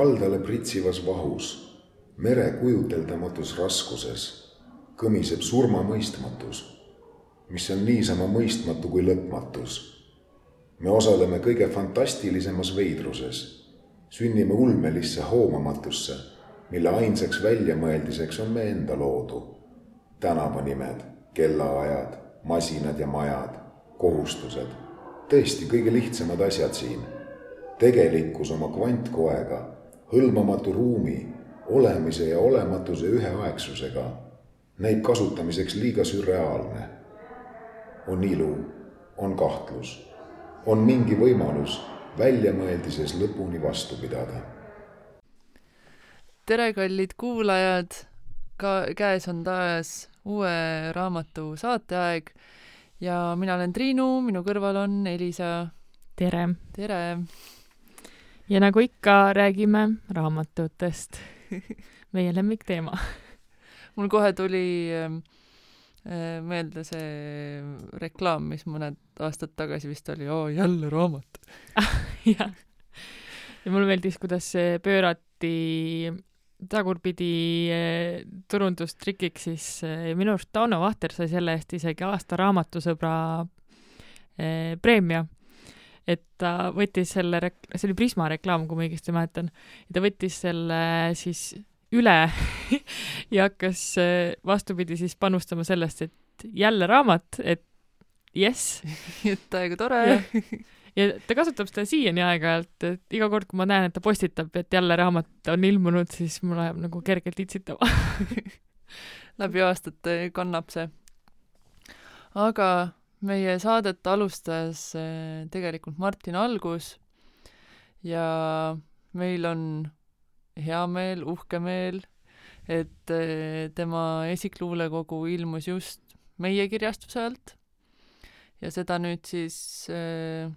kaldale pritsivas vahus, mere kujuteldamatus raskuses kõmiseb surmamõistmatus, mis on niisama mõistmatu kui lõpmatus. me osaleme kõige fantastilisemas veidruses, sünnime ulmelisse hoomamatusse, mille ainsaks väljamõeldiseks on me enda loodu. tänavanimed, kellaajad, masinad ja majad, kohustused, tõesti kõige lihtsamad asjad siin tegelikkus oma kvantkoega, hõlmamatu ruumi, olemise ja olematuse üheaegsusega näib kasutamiseks liiga sürreaalne. on ilu, on kahtlus, on mingi võimalus väljamõeldises lõpuni vastu pidada. tere, kallid kuulajad, ka käes on taas uue raamatu saateaeg ja mina olen Triinu, minu kõrval on Elisa. tere! tere! Ja nagu ikka, räägime raamatutest. meie lemmikteema. mul kohe tuli ähm, äh, meelde see reklaam, mis mõned aastad tagasi vist oli, oo jälle raamat jah. ja mulle meeldis, kuidas see pöörati tagurpidi eh, turundustrikiks, siis eh, minu arust Tauno Vahter sai selle eest isegi aasta raamatusõbra preemia et ta võttis selle rek-, see oli Prisma reklaam, kui ma õigesti mäletan, ja ta võttis selle siis üle ja hakkas eh, vastupidi siis panustama sellest, et jälle raamat, et jess. et täiega tore. ja ta kasutab seda siiani aeg-ajalt, et iga kord, kui ma näen, et ta postitab, et jälle raamat on ilmunud, siis mul ajab nagu kergelt itsitama läbi aastate kannab see. aga meie saadet alustas eh, tegelikult Martin Algus ja meil on hea meel, uhke meel, et eh, tema esikluulekogu ilmus just meie kirjastuse alt ja seda nüüd siis äh,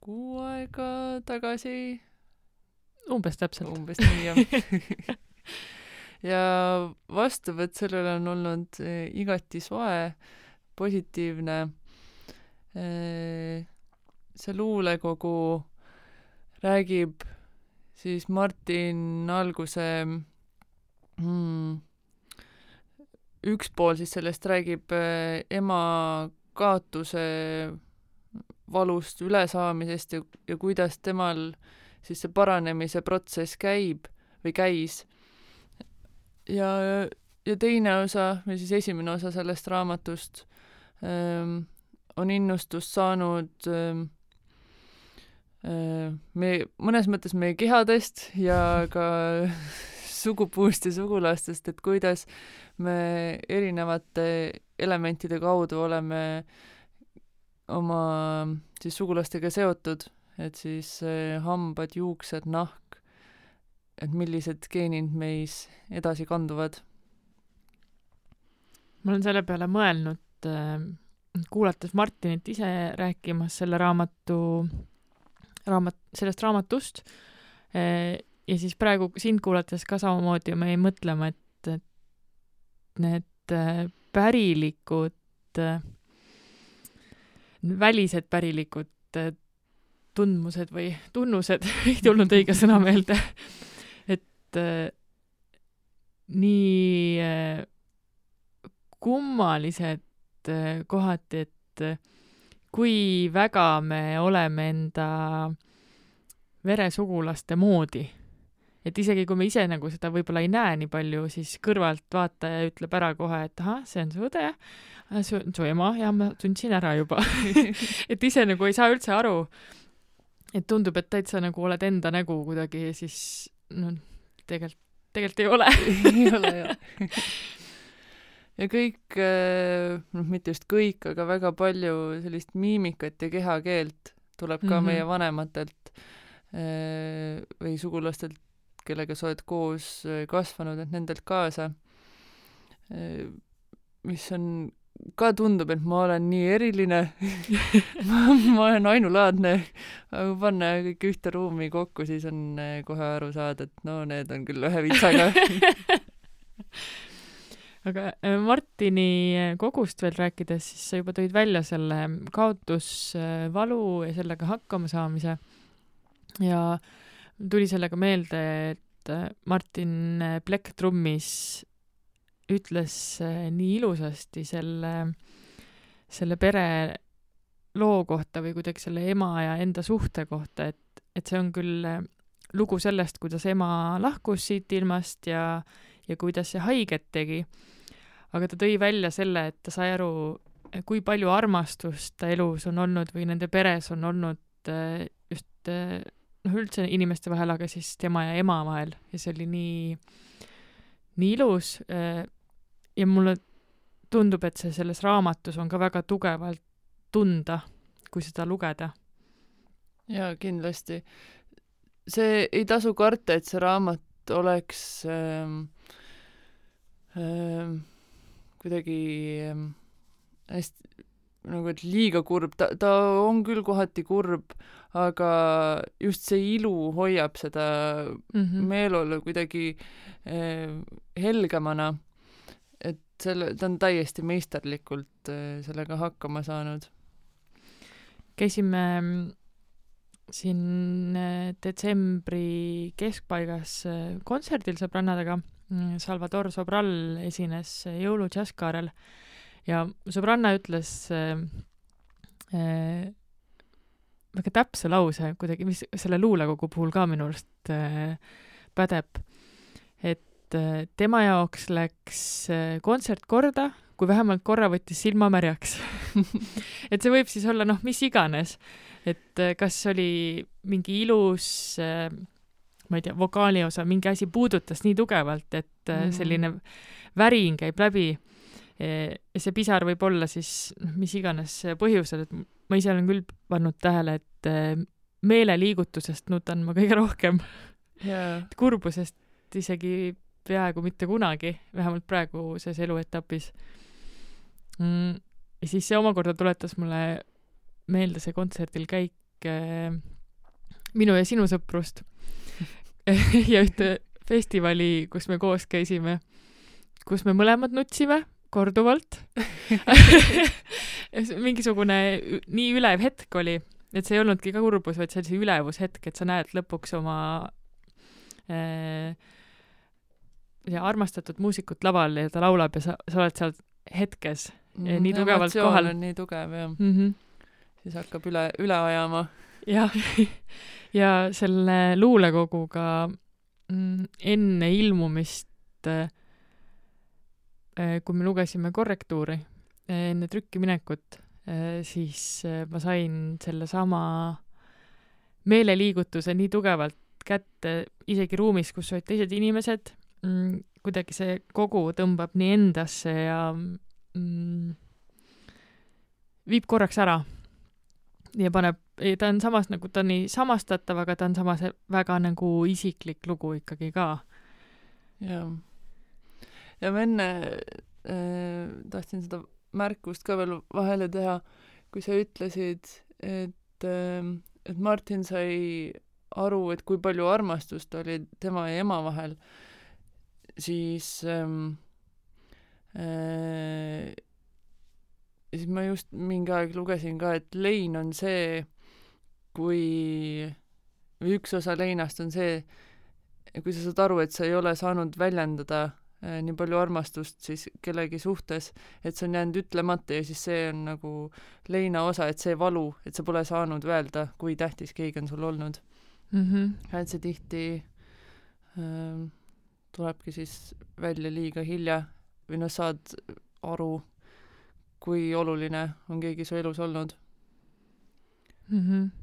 kuu aega tagasi. umbes täpselt. umbes nii jah ja vastuvõtt sellele on olnud äh, igati soe, positiivne Äh, see luulekogu räägib siis Martin alguse hmm, üks pool siis sellest räägib äh, ema kaotuse valust ülesaamisest ja, ja kuidas temal siis see paranemise protsess käib või käis. ja, ja teine osa või siis esimene osa sellest raamatust ähm, on innustust saanud ähm, äh, me, mõnes mõttes meie kehadest ja ka sugupuust ja sugulastest, et kuidas me erinevate elementide kaudu oleme oma siis sugulastega seotud, et siis äh, hambad, juuksed, nahk, et millised geenid meis edasi kanduvad. ma olen selle peale mõelnud äh kuulates Martinit ise rääkimas selle raamatu, raamat, sellest raamatust eh, ja siis praegu sind kuulates ka samamoodi ma jäin mõtlema, et, et need eh, pärilikud, eh, välised pärilikud tundmused või tunnused ei tulnud õige sõna meelde, et nii kummalised et kohati, et kui väga me oleme enda veresugulaste moodi. et isegi kui me ise nagu seda võib-olla ei näe nii palju, siis kõrvaltvaataja ütleb ära kohe, et ahah, see on su õde, on su ema ja ma tundsin ära juba. Et ise nagu ei saa üldse aru, et tundub, et täitsa nagu oled enda nägu kuidagi ja siis noh, tegelikult, tegelikult ei ole. Ei ole jah ja kõik, äh, noh, mitte just kõik, aga väga palju sellist miimikat ja kehakeelt tuleb ka mm -hmm. meie vanematelt äh, või sugulastelt, kellega sa oled koos äh, kasvanud, et nendelt kaasa. mis on, ka tundub, et ma olen nii eriline ma, ma olen ainulaadne, aga kui panna kõik ühte ruumi kokku, siis on kohe aru saada, et no need on küll ühe vitsaga aga äh, Martini äh, kogust veel rääkides, siis sa juba tõid välja selle kaotusvalu ja sellega hakkama saamise. ja tuli sellega meelde, et äh, Martin Plekk trummis ütles äh, nii ilusasti selle, selle pere loo kohta või kuidagi selle ema ja enda suhte kohta, et, et see on küll äh, lugu sellest, kuidas ema lahkus siit ilmast ja, ja kuidas see haiget tegi. aga ta tõi välja selle, et ta sai aru, kui palju armastust ta elus on olnud või nende peres on olnud äh, just noh, üldse inimeste vahel, aga siis tema ja ema vahel ja see oli nii, nii ilus ja mulle tundub, et see selles raamatus on ka väga tugevalt tunda, kui seda lugeda. jaa, kindlasti. see ei tasu karta, et see raamat oleks ähm, kuidagi ähm, hästi nagu, et liiga kurb, ta, ta on küll kohati kurb, aga just see ilu hoiab seda mm -hmm. meeleolu kuidagi äh, helgemana selle, ta on täiesti meisterlikult äh, sellega hakkama saanud. käisime mm, siin äh, detsembri keskpaigas äh, kontserdil sõbrannadega. Salvador Sobral esines jõulu džässkaarel ja sõbranna ütles äh, äh, väga täpse lause kuidagi, mis selle luulekogu puhul ka minu arust äh, pädeb, et äh, tema jaoks läks äh, kontsert korda, kui vähemalt korra võttis silma märjaks. Et see võib siis olla noh, mis iganes, et äh, kas oli mingi ilus ma ei tea, vokaali osa, mingi asi puudutas nii tugevalt, et mm. selline värin käib läbi. ja see pisar võib olla siis noh, mis iganes põhjusel, et ma ise olen küll pannud tähele, et meeleliigutusest nutan ma kõige rohkem yeah.. kurbusest isegi peaaegu mitte kunagi, vähemalt praeguses eluetapis mm,. ja siis see omakorda tuletas mulle meelde see kontserdil käik äh, minu ja sinu sõprust ja ühte festivali, kus me koos käisime, kus me mõlemad nutsime korduvalt mingisugune nii ülev hetk oli, et see ei olnudki ka kurbus, vaid see oli see ülevushetk, et sa näed lõpuks oma äh, ja armastatud muusikut laval ja ta laulab ja sa, sa oled seal hetkes mm, nii tugevalt kohal. nii tugev jah mm. -hmm. siis hakkab üle, üle ajama. Jah, ja selle luulekoguga mm, enne ilmumist äh, kui me lugesime korrektuuri äh, enne trükki minekut äh,, siis ma sain sellesama meeleliigutuse nii tugevalt kätte isegi ruumis, kus olid teised inimesed mm, kuidagi see kogu tõmbab nii endasse ja mm, viib korraks ära. ja paneb, ta on samas nagu, ta on nii samastatav, aga ta on samas väga nagu isiklik lugu ikkagi ka. jah. ja ma enne äh, tahtsin seda märkust ka veel vahele teha, kui sa ütlesid, et äh,, et Martin sai aru, et kui palju armastust oli tema ja ema vahel siis ähm, äh, siis ma just mingi aeg lugesin ka, et lein on see, kui, või üks osa leinast on see, kui sa saad aru, et sa ei ole saanud väljendada äh, nii palju armastust siis kellegi suhtes, et see on jäänud ütlemata ja siis see on nagu leina osa, et see valu, et sa pole saanud öelda, kui tähtis keegi on sul olnud mm. -hmm. et see tihti äh, tulebki siis välja liiga hilja või noh, saad aru, kui oluline on keegi su elus olnud mm. -hmm.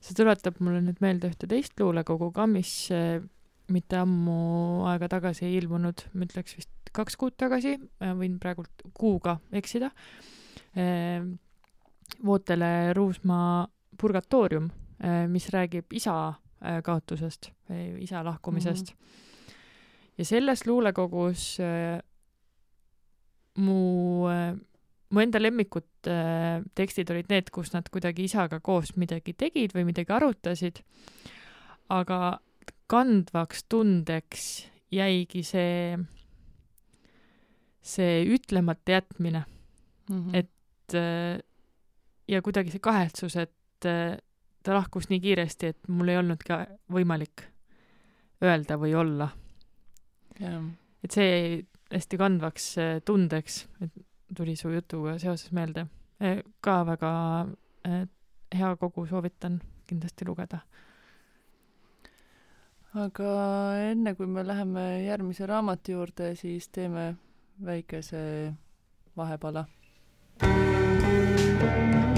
See tuletab mulle nüüd meelde ühte teist luulekogu ka, mis äh, mitte ammu aega tagasi ei ilmunud, ma ütleks vist kaks kuud tagasi, võin praegult kuuga eksida äh,. Vootele Ruusmaa Purgatoorium äh,, mis räägib isa kaotusest, isa lahkumisest mm. -hmm ja selles luulekogus mu mu enda lemmikud äh, tekstid olid need, kus nad kuidagi isaga koos midagi tegid või midagi arutasid, aga kandvaks tundeks jäigi see, see ütlemata jätmine mm. -hmm. et äh, ja kuidagi see kahetsus, et äh, ta lahkus nii kiiresti, et mul ei olnudki võimalik öelda või olla. jah. et see jäi hästi kandvaks äh, tundeks, et tuli su jutuga seoses meelde. ka väga äh, hea kogu, soovitan kindlasti lugeda. aga enne, kui me läheme järgmise raamatu juurde, siis teeme väikese vahepala. Baby's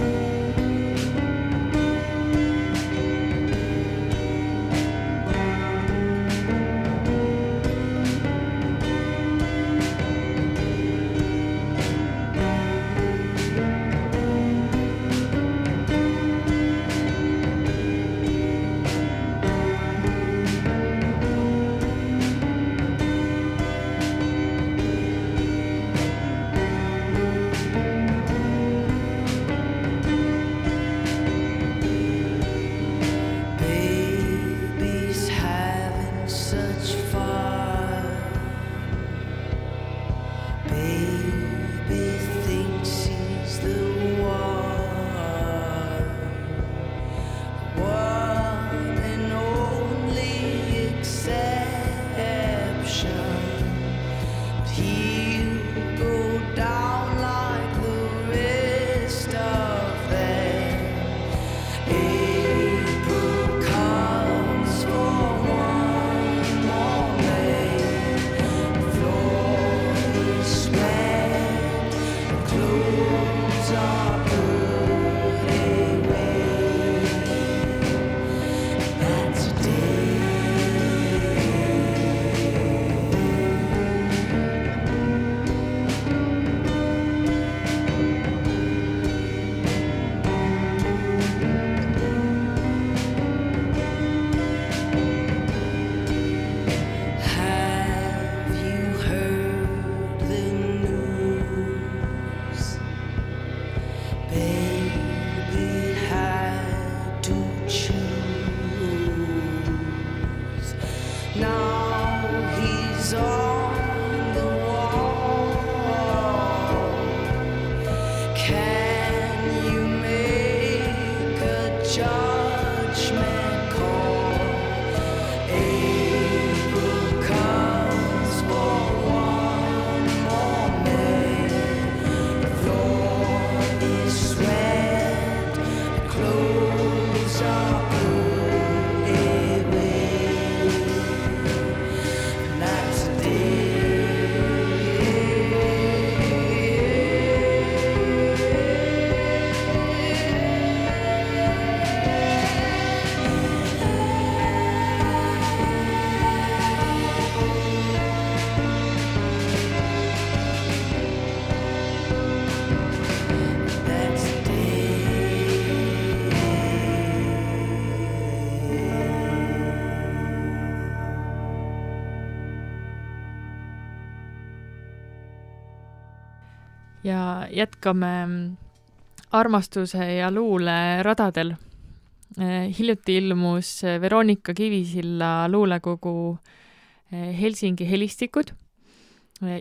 ja jätkame armastuse ja luule radadel. hiljuti ilmus Veronika Kivisilla luulekogu eh, Helsingi helistikud,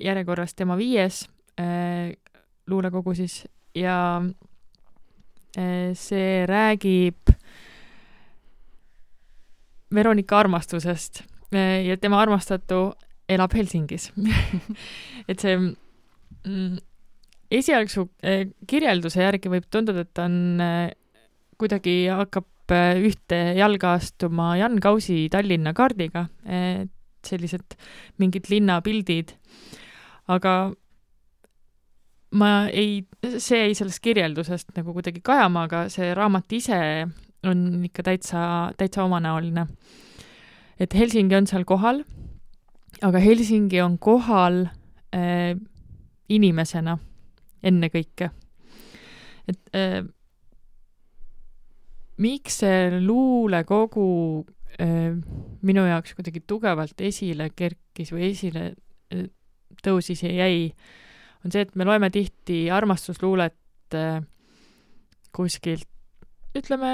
järjekorras tema viies eh, luulekogu siis ja eh, see räägib Veronika armastusest eh, ja tema armastatu elab Helsingis et see esialgsu eh, kirjelduse järgi võib tunduda, et ta on eh, kuidagi hakkab eh, ühte jalga astuma Jan Kausi Tallinna kaardiga, et sellised mingid linnapildid, aga ma ei, see jäi sellest kirjeldusest nagu kuidagi kajama, aga see raamat ise on ikka täitsa, täitsa omanäoline. et Helsingi on seal kohal, aga Helsingi on kohal äh, inimesena ennekõike. et äh, miks see luulekogu äh, minu jaoks kuidagi tugevalt esile kerkis või esile äh, tõusis ja jäi, on see, et me loeme tihti armastusluulet äh, kuskilt, ütleme,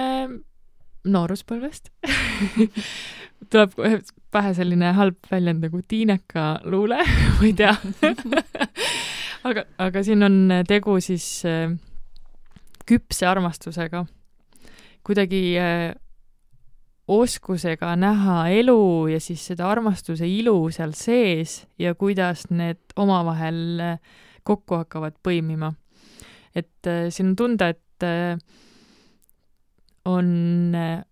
nooruspõlvest tuleb kohe pähe selline halb väljend nagu tiineka luule, ma ei tea aga, aga siin on tegu siis äh, küpse armastusega, kuidagi äh, oskusega näha elu ja siis seda armastuse ilu seal sees ja kuidas need omavahel äh, kokku hakkavad põimima. et äh, siin on tunda, et äh, on äh,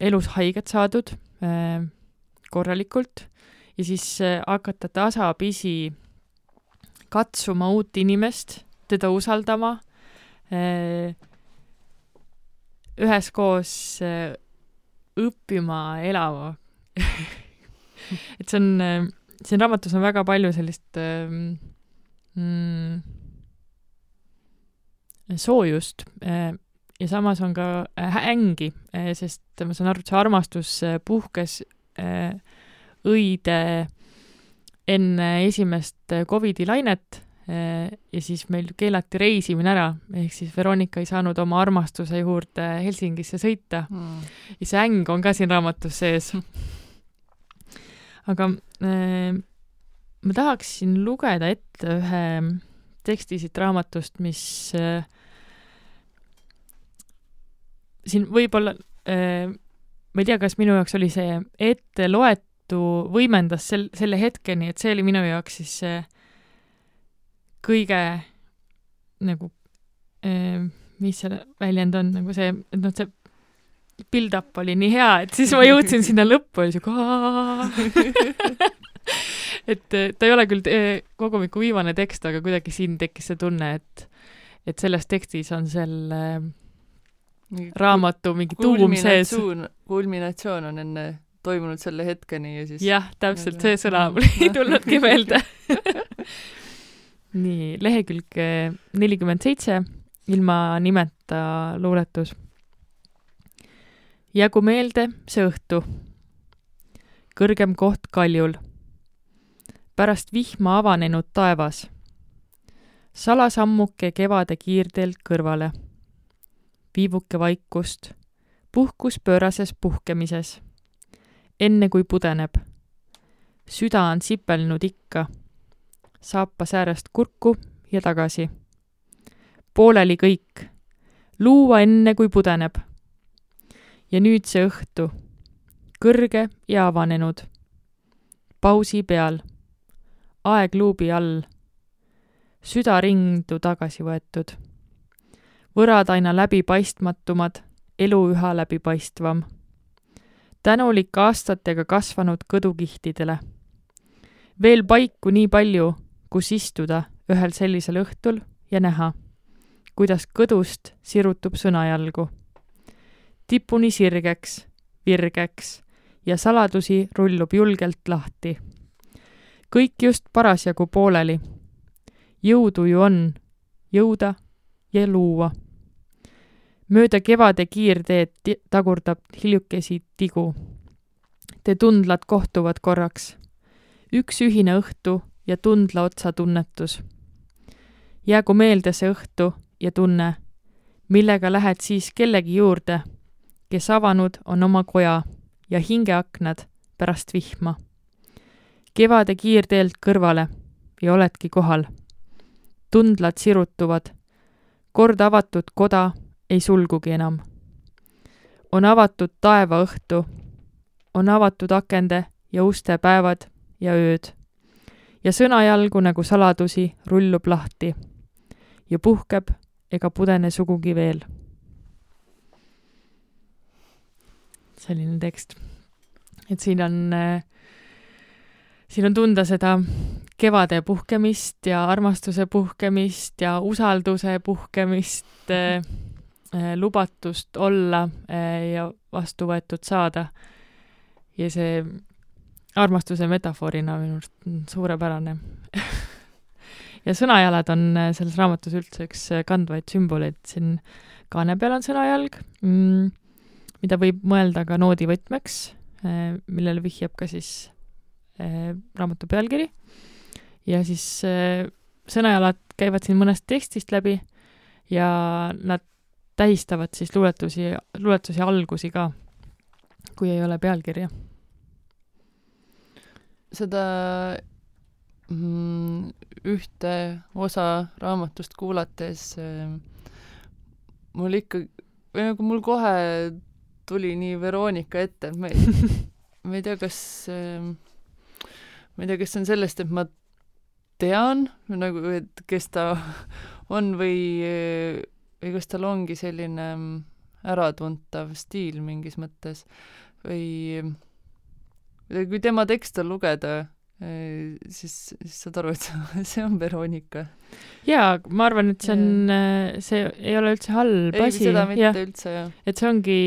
elus haiget saadud äh, korralikult ja siis äh, hakata tasapisi katsuma uut inimest, teda usaldama. Äh,, üheskoos äh, õppima elama et see on äh,, siin raamatus on väga palju sellist mm, soojust ja samas on ka ängi sest ma saan aru, et see armastus puhkes õide enne esimest äh, Covidi lainet äh, ja siis meil keelati reisimine ära, ehk siis Veronika ei saanud oma armastuse juurde Helsingisse sõita mm. ja see äng on ka siin raamatus sees. aga äh, ma tahaksin lugeda ette ühe teksti siit raamatust, mis äh, siin võib-olla äh,, ma ei tea, kas minu jaoks oli see etteloetu võimendas sel-, selle hetkeni, et see oli minu jaoks siis see kõige nagu äh,, mis see väljend on, nagu see, et noh, see build-up oli nii hea, et siis ma jõudsin sinna lõppu ja siuke et eh, ta ei ole küll eh, kogumiku viimane tekst, aga kuidagi siin tekkis see tunne, et et selles tekstis on selle raamatu mingi tuum sees. kulminatsioon on enne toimunud selle hetkeni ja siis jah, täpselt see sõna mul ei tulnudki meelde nii, lehekülg nelikümmend seitse, ilma nimeta luuletus. jäägu meelde see õhtu. kõrgem koht kaljul. pärast vihma avanenud taevas. salasammuke kevade kiirteelt kõrvale. viivuke vaikust, puhkus pöörases puhkemises. Enne kui pudeneb. süda on sipelnud ikka saapas äärest kurku ja tagasi. pooleli kõik, luua enne, kui pudeneb. ja nüüd see õhtu, kõrge ja avanenud. pausi peal, aeg luubi all, süda ringdu tagasi võetud. võrad aina läbipaistmatumad, elu üha läbipaistvam. Tänulik aastatega kasvanud kõdukihtidele veel paiku nii palju, kus istuda ühel sellisel õhtul ja näha, kuidas kõdust sirutub sõnajalgu. tipuni sirgeks, virgeks ja saladusi rullub julgelt lahti. kõik just parasjagu pooleli. jõudu ju on jõuda ja luua. Mööda kevade kiirteed tagurdab hiljukesi tigu. Te tundlad kohtuvad korraks. üks ühine õhtu ja tundla otsa tunnetus. jäägu meelde see õhtu ja tunne, millega lähed siis kellegi juurde, kes avanud on oma koja ja hingeaknad pärast vihma. kevade kiirteelt kõrvale ja oledki kohal. tundlad sirutuvad. kord avatud koda ei sulgugi enam. on avatud taevaõhtu, on avatud akende ja uste päevad ja ööd ja sõnajalgu nagu saladusi rullub lahti ja puhkeb ega pudene sugugi veel. selline tekst. et siin on äh,, siin on tunda seda kevade puhkemist ja armastuse puhkemist ja usalduse puhkemist äh,, lubatust olla äh, ja vastu võetud saada. ja see armastuse metafoorina minu arust suurepärane ja sõnajalad on äh, selles raamatus üldse üks äh, kandvaid sümboleid, siin kaane peal on sõnajalg mm,, mida võib mõelda ka noodivõtmeks, äh, millele vihjab ka siis raamatu pealkiri. ja siis sõnajalad käivad siin mõnest tekstist läbi ja nad tähistavad siis luuletusi, luuletuse algusi ka, kui ei ole pealkirja. Seda mm, ühte osa raamatust kuulates äh, mul ikka või nagu mul kohe tuli nii Veronika ette, et ma ei, ma ei tea, kas äh, ma ei tea, kas see on sellest, et ma tean nagu, et kes ta on või, või kas tal ongi selline äratuntav stiil mingis mõttes või kui tema tekste lugeda, siis, siis saad aru, et see on Veronika. jaa, ma arvan, et see on, see ei ole üldse halb ei, asi. seda mitte jah, üldse, jah. et see ongi,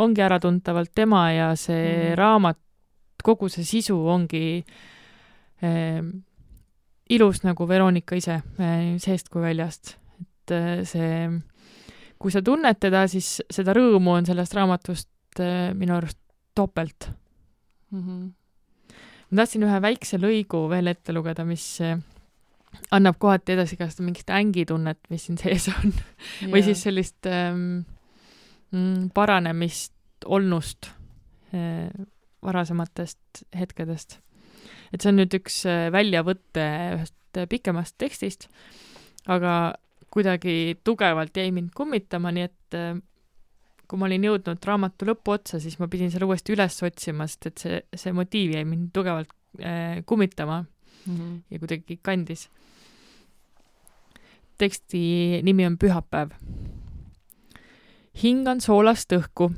ongi äratuntavalt tema ja see Mhm. raamat, kogu see sisu ongi äh, ilus nagu Veronika ise äh, seest kui väljast. Et äh, see, kui sa tunned teda, siis seda rõõmu on sellest raamatust äh, minu arust topelt Mm -hmm. ma tahtsin ühe väikse lõigu veel ette lugeda, mis eh, annab kohati edasi ka seda mingit ängitunnet, mis siin sees on või siis sellist ähm, mm, paranemist olnust äh, varasematest hetkedest. et see on nüüd üks äh, väljavõte ühest äh, pikemast tekstist, aga kuidagi tugevalt jäi mind kummitama, nii et äh, kui ma olin jõudnud raamatu lõpuotsa, siis ma pidin selle uuesti üles otsima, sest et see, see motiiv jäi mind tugevalt äh, kummitama mm. -hmm. ja kuidagi kandis. teksti nimi on Pühapäev. hingan soolast õhku.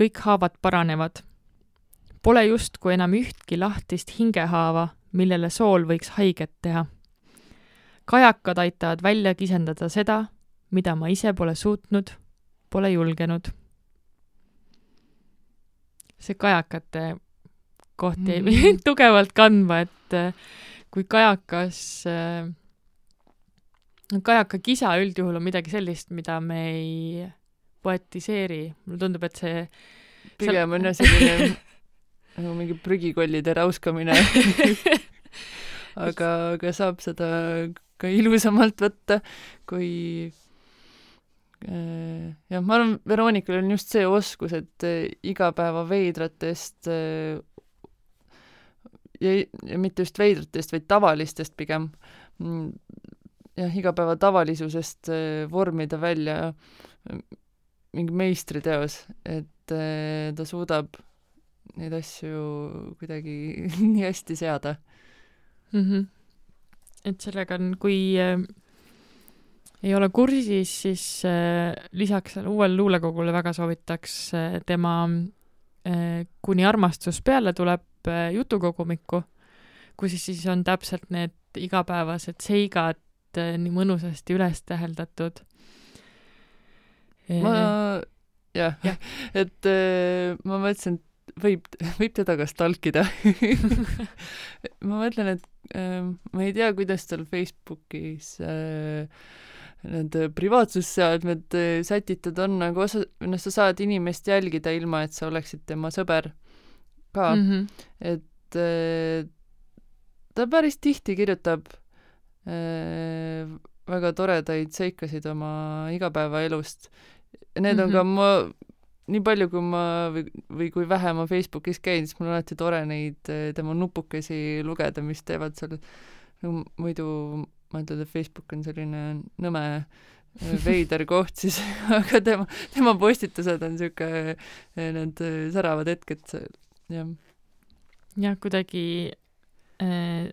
kõik haavad paranevad. Pole justkui enam ühtki lahtist hingehaava, millele sool võiks haiget teha. Kajakad aitavad välja kisendada seda, mida ma ise pole suutnud, pole julgenud. see kajakate koht jäi Mhm. mind tugevalt kandma, et äh, kui kajakas äh, kajaka kisa üldjuhul on midagi sellist, mida me ei poetiseeri. mulle tundub, et see pigem on jah selline nagu mingi prügikollide räuskamine aga, aga saab seda ka ilusamalt võtta, kui äh, jah, ma arvan, Veronikal on just see oskus, et äh, igapäeva veidratest äh, ja, ja mitte just veidratest, vaid tavalistest pigem, mm, jah, igapäeva tavalisusest vormida välja mingi meistriteos, et ta suudab neid asju kuidagi nii hästi seada mm. -hmm. Et sellega on, kui äh, ei ole kursis, siis äh, lisaks uuele luulekogule väga soovitaks äh, tema äh, Kuni armastus peale tuleb äh, jutukogumikku, kus siis, siis on täpselt need igapäevased seigad äh, nii mõnusasti üles täheldatud. ma jah Jah. ja., et äh, ma mõtlesin, et võib, võib teda ka stalkida ma mõtlen, et äh, ma ei tea, kuidas tal Facebookis äh, need privaatsusseadmed äh, sätitud on, aga osa, noh, sa saad inimest jälgida ilma, et sa oleksid tema sõber ka mm, -hmm. et äh, ta päris tihti kirjutab äh, väga toredaid seikasid oma igapäevaelust. Need on Mhm. ka ma, nii palju, kui ma või, või kui vähe ma Facebookis käin, siis mul on alati tore neid äh, tema nupukesi lugeda, mis teevad seal, no muidu ma ütlen, et Facebook on selline nõme äh, veider koht siis, aga tema, tema postitused on siuke, need äh, säravad hetked, jah jah, kuidagi äh,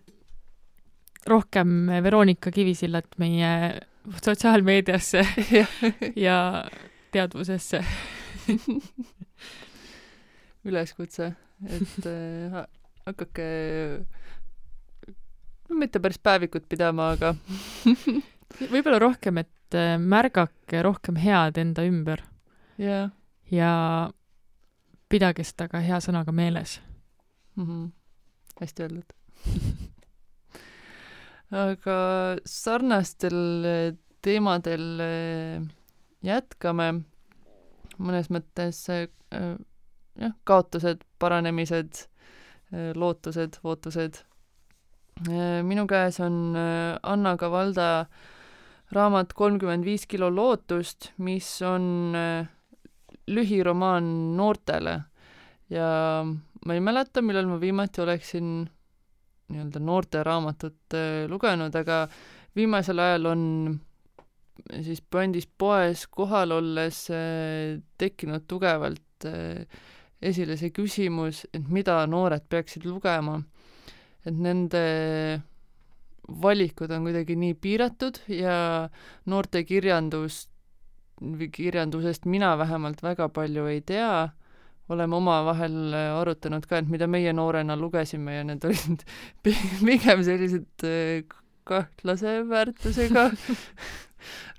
rohkem Veronika Kivisillat meie sotsiaalmeediasse jah ja teadvusesse. üleskutse, et äh, ha- hakake no mitte päris päevikut pidama, aga võib-olla rohkem, et äh, märgake rohkem head enda ümber jah ja pidage seda ka hea sõnaga meeles. mm, -hmm. hästi öeldud. aga sarnastel äh, teemadel äh, jätkame mõnes mõttes äh, äh, jah, kaotused, paranemised, lootused, ootused. minu käes on äh, Anna Kavalda raamat Kolmkümmend viis kilo lootust, mis on äh, lühiromaan noortele ja ma ei mäleta, millal ma viimati oleksin nii-öelda noorteraamatut äh, lugenud, aga viimasel ajal on siis pandis poes kohal olles äh, tekkinud tugevalt äh, esile see küsimus, et mida noored peaksid lugema. et nende valikud on kuidagi nii piiratud ja noortekirjandus kirjandusest mina vähemalt väga palju ei tea, oleme omavahel arutanud ka, et mida meie noorena lugesime ja need olid pi- pigem sellised äh, kahtlase väärtusega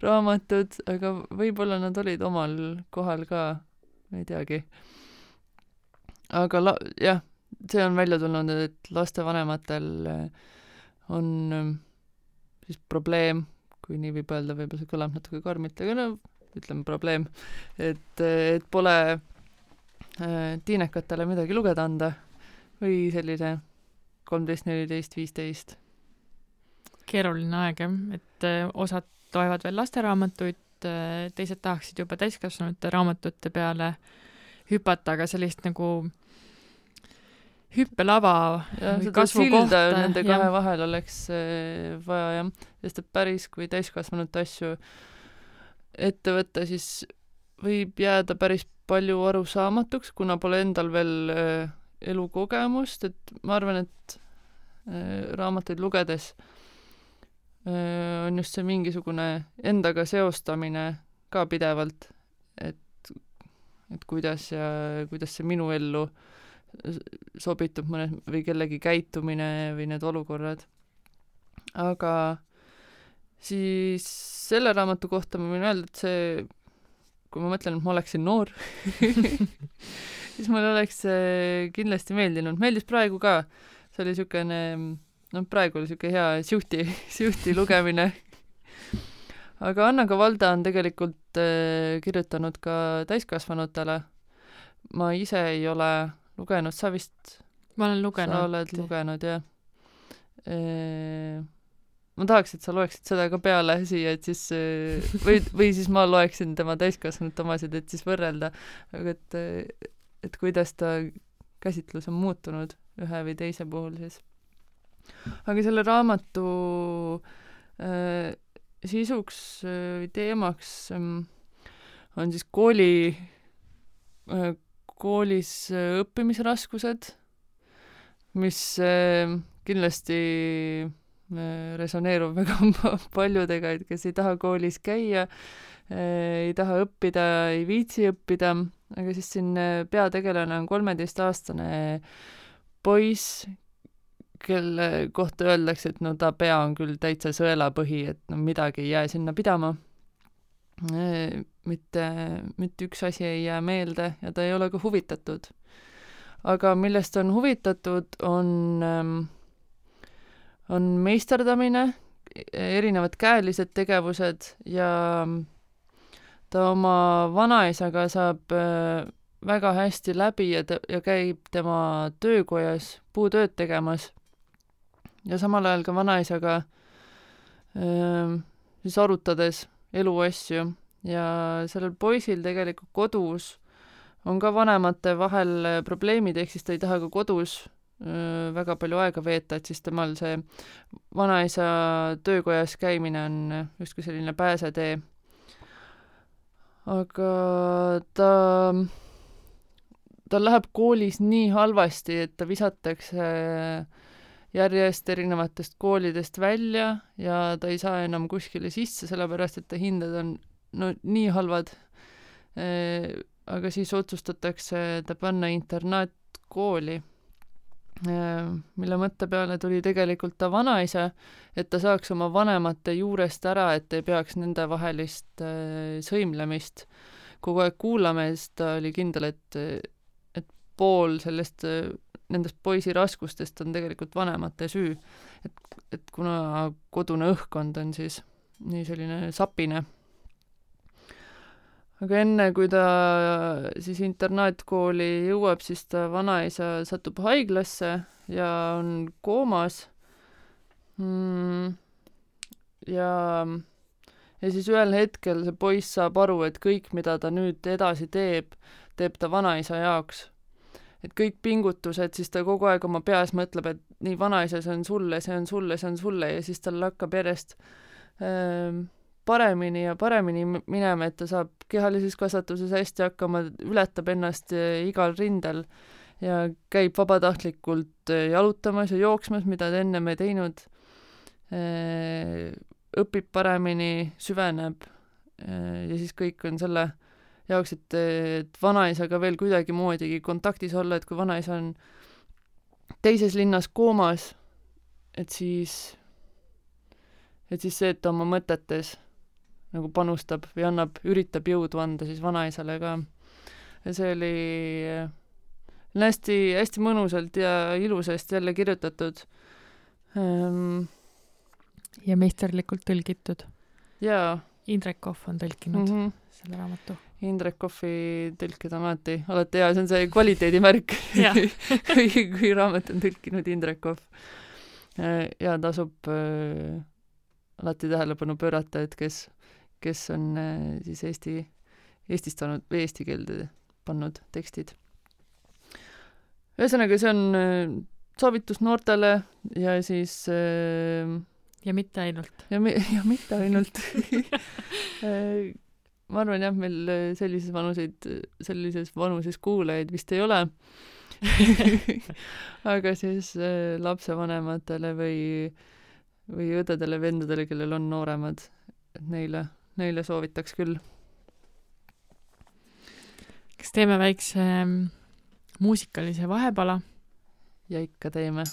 raamatud, aga võib-olla nad olid omal kohal ka, ei teagi. aga la-, jah, see on välja tulnud, et lastevanematel äh, on ähm, siis probleem, kui nii võib öelda, võib-olla see kõlab natuke karmilt, aga no ütleme probleem, et, et pole tiinekatele midagi lugeda anda või selline kolmteist, neliteist, viisteist. keeruline aeg jah, et osad loevad veel lasteraamatuid, teised tahaksid juba täiskasvanute raamatute peale hüpata, aga sellist nagu hüppelava kasvukohta, nende kahe vahel oleks äh, vaja jah, sest et päris kui täiskasvanute asju ette võtta, siis võib jääda päris palju arusaamatuks, kuna pole endal veel äh, elukogemust, et ma arvan, et äh, raamatuid lugedes äh, on just see mingisugune endaga seostamine ka pidevalt, et, et kuidas ja kuidas see minu ellu sobitub mõnes või kellegi käitumine või need olukorrad. aga siis selle raamatu kohta ma võin öelda, et see, kui ma mõtlen, et ma oleksin noor siis mulle oleks kindlasti meeldinud, meeldis praegu ka. see oli niisugune, noh, praegu oli niisugune hea siuhti, siuhti lugemine. aga Anna Kavalda on tegelikult äh, kirjutanud ka täiskasvanutele. ma ise ei ole lugenud, sa vist ma olen lugenud. sa oled lugenud, jah? ma tahaks, et sa loeksid seda ka peale siia, et siis eh, või, või siis ma loeksin tema täiskasvanute omasid, et siis võrrelda, aga et, et kuidas ta käsitlus on muutunud ühe või teise puhul siis. Aga selle raamatu äh, sisuks äh, või teemaks ähm, on siis kooli äh,, koolis äh, õppimisraskused, mis äh, kindlasti äh, resoneerub väga pa- paljudega, et kes ei taha koolis käia, ei taha õppida, ei viitsi õppida, aga siis siin äh, peategelane on kolmeteistaastane poiss, kelle kohta öeldakse, et no ta pea on küll täitsa sõelapõhi, et no midagi ei jää sinna pidama. mitte, mitte üks asi ei jää meelde ja ta ei ole ka huvitatud. aga millest on huvitatud, on ähm, on meisterdamine, erinevad käelised tegevused ja ta oma vanaisaga saab äh, väga hästi läbi ja ta, ja käib tema töökojas puutööd tegemas. Ja samal ajal ka vanaisaga äh, siis arutades eluasju ja sellel poisil tegelikult kodus on ka vanemate vahel äh, probleemid, ehk siis ta ei taha ka kodus öö, väga palju aega veeta, et siis temal see vanaisa töökojas käimine on justkui selline pääsetee. aga ta, tal läheb koolis nii halvasti, et ta visatakse järjest erinevatest koolidest välja ja ta ei saa enam kuskile sisse, sellepärast et ta hinded on no nii halvad. aga siis otsustatakse ta panna internaatkooli mille mõtte peale tuli tegelikult ta vanaisa, et ta saaks oma vanemate juurest ära, et ei peaks nendevahelist äh, sõimlemist kogu aeg kuulama ja siis ta oli kindel, et, et pool sellest, nendest poisi raskustest on tegelikult vanemate süü. et, et kuna kodune õhkkond on siis nii selline sapine aga enne, kui ta siis internaatkooli jõuab, siis ta vanaisa satub haiglasse ja on koomas mm,. ja, ja siis ühel hetkel see poiss saab aru, et kõik, mida ta nüüd edasi teeb, teeb ta vanaisa jaoks. Et kõik pingutused, siis ta kogu aeg oma peas mõtleb, et nii, vanaisa, see on sulle, see on sulle, see on sulle ja siis tal hakkab järjest ähm, paremini ja paremini minema, et ta saab kehalises kasvatuses hästi hakkama, ületab ennast eh, igal rindel ja käib vabatahtlikult eh, jalutamas ja jooksmas, mida ta ennem ei teinud. õpib paremini, süveneb ja siis kõik on selle jaoks, et, et vanaisaga veel kuidagimoodigi kontaktis olla, et kui vanaisa on teises linnas koomas, et siis, et siis see, et ta oma mõtetes nagu panustab või annab, üritab jõudu anda siis vanaisale ka. ja see oli hästi, hästi mõnusalt ja ilusasti jälle kirjutatud ähm,. ja meisterlikult tõlgitud. jaa. Indrek Kohv on tõlkinud mm -hmm. selle raamatu. Indrek Kohvi tõlked on alati, alati hea, see on see kvaliteedimärk kui, kui raamat on tõlkinud Indrek Kohv. ja tasub äh, alati tähelepanu pöörata, et kes kes on äh, siis Eesti, eestistanud või eesti keelde pannud tekstid. ühesõnaga, see on äh, soovitus noortele ja siis äh, ja mitte ainult. ja ja mitte ainult ma arvan jah, meil sellises vanuseid, sellises vanuses kuulajaid vist ei ole aga siis lapsevanematele või, või õdedele-vendadele, kellel on nooremad, et neile neile soovitaks küll. kas teeme väikse mm, muusikalise vahepala? ja ikka teeme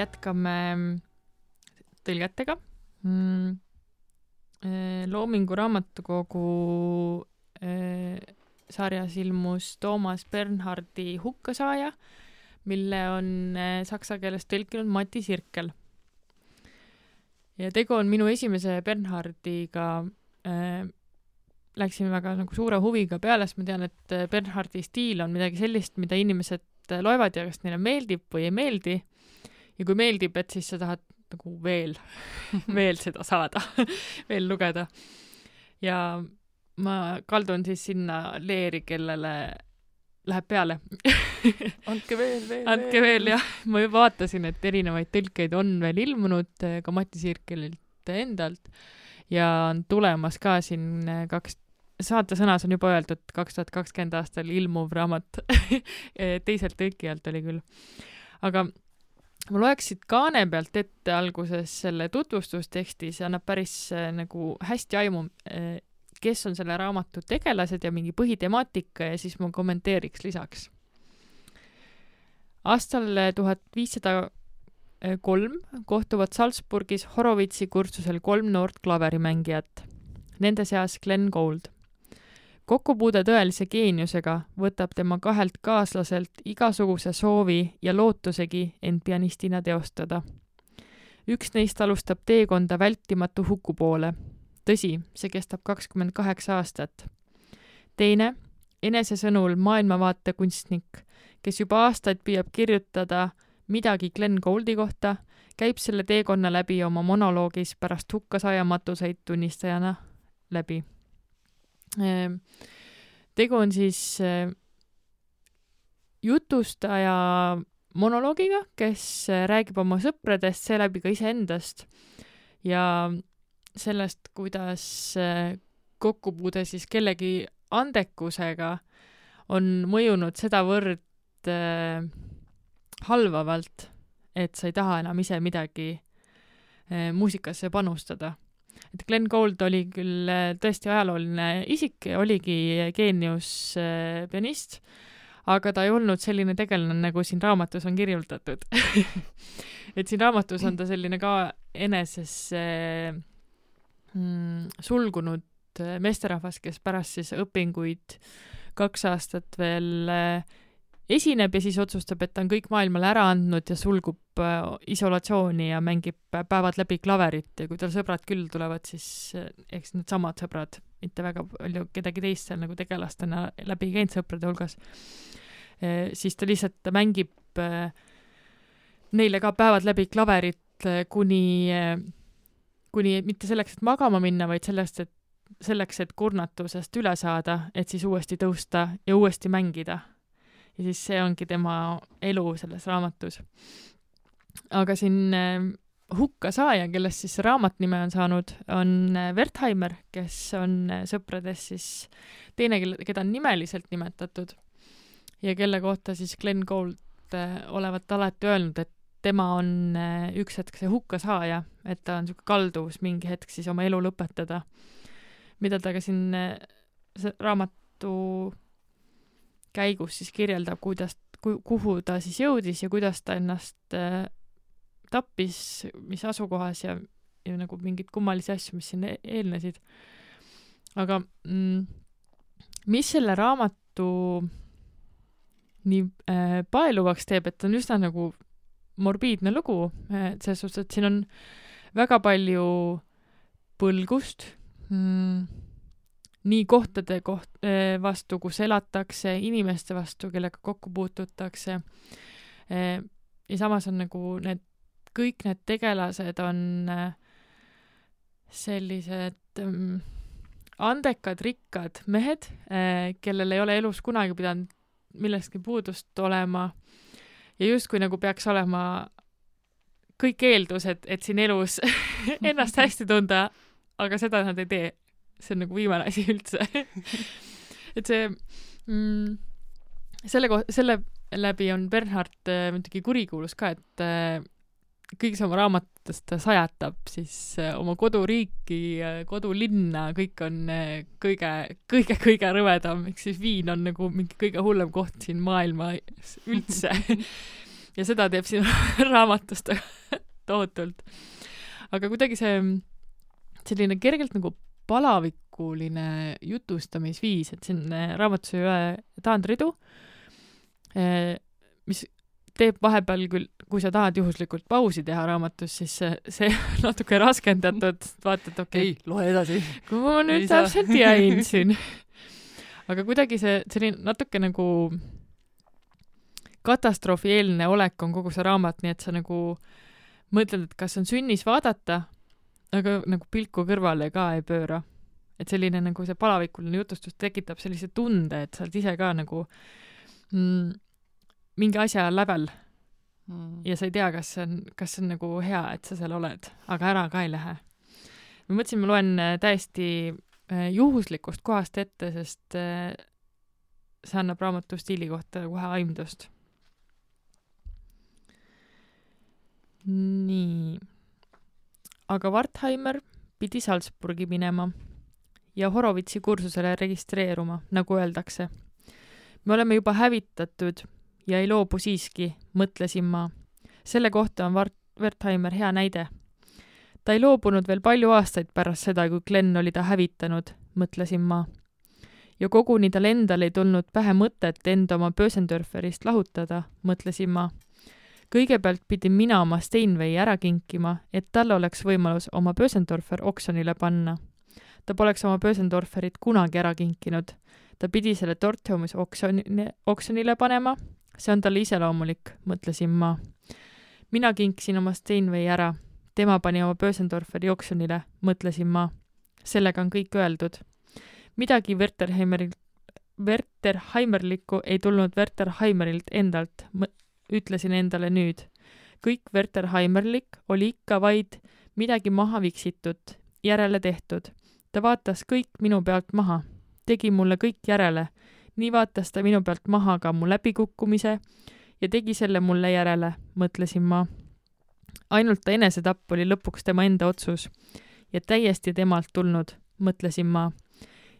jätkame tõlgetega mm.. Loomingu Raamatukogu eh, sarjas ilmus Toomas Bernhardi Hukkasaaja, mille on eh, saksa keeles tõlkinud Mati Sirkel. ja tegu on minu esimese Bernhardiga äh, läksime väga nagu suure huviga peale, sest ma tean, et äh, Bernhardi stiil on midagi sellist, mida inimesed äh, loevad ja kas neile meeldib või ei meeldi. Ja kui meeldib, et siis sa tahad nagu veel, veel seda saada, veel lugeda. ja ma kaldun siis sinna leeri, kellele läheb peale. andke veel, veel, andke veel jah, ma juba vaatasin, et erinevaid tõlkeid on veel ilmunud eh, ka Mati Sirkelilt endalt ja on tulemas ka siin eh, kaks, saatesõnas on juba öeldud, kaks tuhat kakskümmend aastal ilmuv raamat Eh, teiselt tõlkijalt oli küll. aga ma loeks siit kaane pealt ette alguses selle tutvustusteksti, see annab päris eh, nagu hästi aimu, kes on selle raamatu tegelased ja mingi põhitemaatika ja siis ma kommenteeriks lisaks aastal tuhat viissada kolm kohtuvad Salzburgis Horowitzi kursusel kolm noort klaverimängijat, nende seas Glen Gould. Kokkupuude tõelise geeniusega võtab tema kahelt kaaslaselt igasuguse soovi ja lootusegi end pianistina teostada. üks neist alustab teekonda vältimatu huku poole. tõsi, see kestab kakskümmend kaheksa aastat. teine, enese sõnul maailmavaate kunstnik, kes juba aastaid püüab kirjutada midagi Glen Gouldi kohta, käib selle teekonna läbi oma monoloogis pärast hukkasaajamatuseid tunnistajana läbi. Tegu on siis eh, jutustaja monoloogiga, kes eh, räägib oma sõpradest, seeläbi ka iseendast ja sellest, kuidas eh, kokkupuude siis kellegi andekusega on mõjunud sedavõrd äh, halvavalt, et sa ei taha enam ise midagi äh, muusikasse panustada. Et Glen Gould oli küll äh, tõesti ajalooline isik, oligi geenius äh, pianist, aga ta ei olnud selline tegelane, nagu siin raamatus on kirjeldatud. et siin raamatus on ta selline ka enesesse mm, sulgunud äh, meesterahvas, kes pärast siis õpinguid kaks aastat veel äh, esineb ja siis otsustab, et ta on kõik maailmale ära andnud ja sulgub äh, isolatsiooni ja mängib äh, päevad läbi klaverit ja kui tal sõbrad küll tulevad, siis äh, eks needsamad sõbrad, mitte väga palju kedagi teist seal nagu tegelastena läbi käinud sõprade hulgas, siis ta lihtsalt mängib neile ka päevad läbi klaverit kuni kuni mitte selleks, et magama minna, vaid sellest, et selleks, et kurnatusest üle saada, et siis uuesti tõusta ja uuesti mängida ja siis see ongi tema elu selles raamatus. aga siin äh, hukkasaaja, kellest siis raamat nime on saanud, on äh, Wertheimer, kes on äh, sõprades siis teine, keda on nimeliselt nimetatud ja kelle kohta siis Glen Gould äh, olevat alati öelnud, et tema on üks hetk see hukkasaaja, et ta on niisugune kalduvus mingi hetk siis oma elu lõpetada, mida ta ka siin see raamatu käigus siis kirjeldab, kuidas, kuhu ta siis jõudis ja kuidas ta ennast äh, tappis, mis asukohas ja, ja nagu mingeid kummalisi asju, mis siin e- eelnesid. aga mm, mis selle raamatu nii äh, paeluvaks teeb, et ta on üsna nagu morbiidne lugu, et selles suhtes, et siin on väga palju põlgust mm,, nii kohtade koht-, vastu, kus elatakse, inimeste vastu, kellega kokku puututakse. ja samas on nagu need, kõik need tegelased on sellised mm, andekad, rikkad mehed, kellel ei ole elus kunagi pidanud millestki puudust olema ja justkui nagu peaks olema kõik eeldused, et siin elus ennast hästi tunda, aga seda nad ei tee. See on nagu viimane asi üldse. et see mm,, selle ko-, selle läbi on Bernhard äh, muidugi kurikuulus ka, et äh, kõigis oma raamatutes ta sajatab siis äh, oma koduriiki, kodulinna, kõik on äh, kõige, kõige, kõige rõvedam, ehk siis Viin on nagu mingi kõige hullem koht siin maailmas üldse. ja seda teeb siin raamatus tohutult. aga kuidagi see selline kergelt nagu palavikuline jutustamisviis, et siin äh, raamatus ei ole taandridu, mis teeb vahepeal küll, kui sa tahad juhuslikult pausi teha raamatus, siis see, see natuke raskendatud, vaatad, okei ei, loe edasi. kui ma nüüd Ei täpselt jäin siin. aga kuidagi see selline natuke nagu katastroofieelne olek on kogu see raamat, nii et sa nagu mõtled, et kas on sünnis vaadata, aga nagu pilku kõrvale ka ei pööra. et selline nagu see palavikuline jutustus tekitab sellise tunde, et sa oled ise ka nagu mm, mingi asja lävel ja sa ei tea, kas see on, kas see on nagu hea, et sa seal oled, aga ära ka ei lähe. ma mõtlesin, ma loen äh, täiesti äh, juhuslikust kohast ette, sest äh, see annab raamatu stiili kohta kohe aimdust. nii, aga Wertheimer pidi Salzburgi minema ja Horovitsi kursusele registreeruma, nagu öeldakse. me oleme juba hävitatud ja ei loobu siiski, mõtlesin ma. selle kohta on Vart-, Wertheimer hea näide. ta ei loobunud veel palju aastaid pärast seda, kui Glen oli ta hävitanud, mõtlesin ma. ja koguni tal endal ei tulnud pähe mõtet enda oma Bösendorferist lahutada, mõtlesin ma. Kõigepealt pidin mina oma Steinway ära kinkima, et tal oleks võimalus oma Bösendorfer oksjonile panna. ta poleks oma Bösendorferit kunagi ära kinkinud. ta pidi selle Dortmumis oksjoni, oksjonile panema see on talle iseloomulik, mõtlesin ma. mina kinkisin oma Steinway ära, tema pani oma Bösendorferi oksjonile, mõtlesin ma. sellega on kõik öeldud. midagi Werterheimerilt, Werterheimerlikku ei tulnud Werterheimerilt endalt, ütlesin endale nüüd. kõik Werterheimerlik oli ikka vaid midagi maha viksitud, järele tehtud. ta vaatas kõik minu pealt maha, tegi mulle kõik järele nii vaatas ta minu pealt maha ka mu läbikukkumise ja tegi selle mulle järele, mõtlesin ma. ainult ta enesetapp oli lõpuks tema enda otsus ja täiesti temalt tulnud, mõtlesin ma.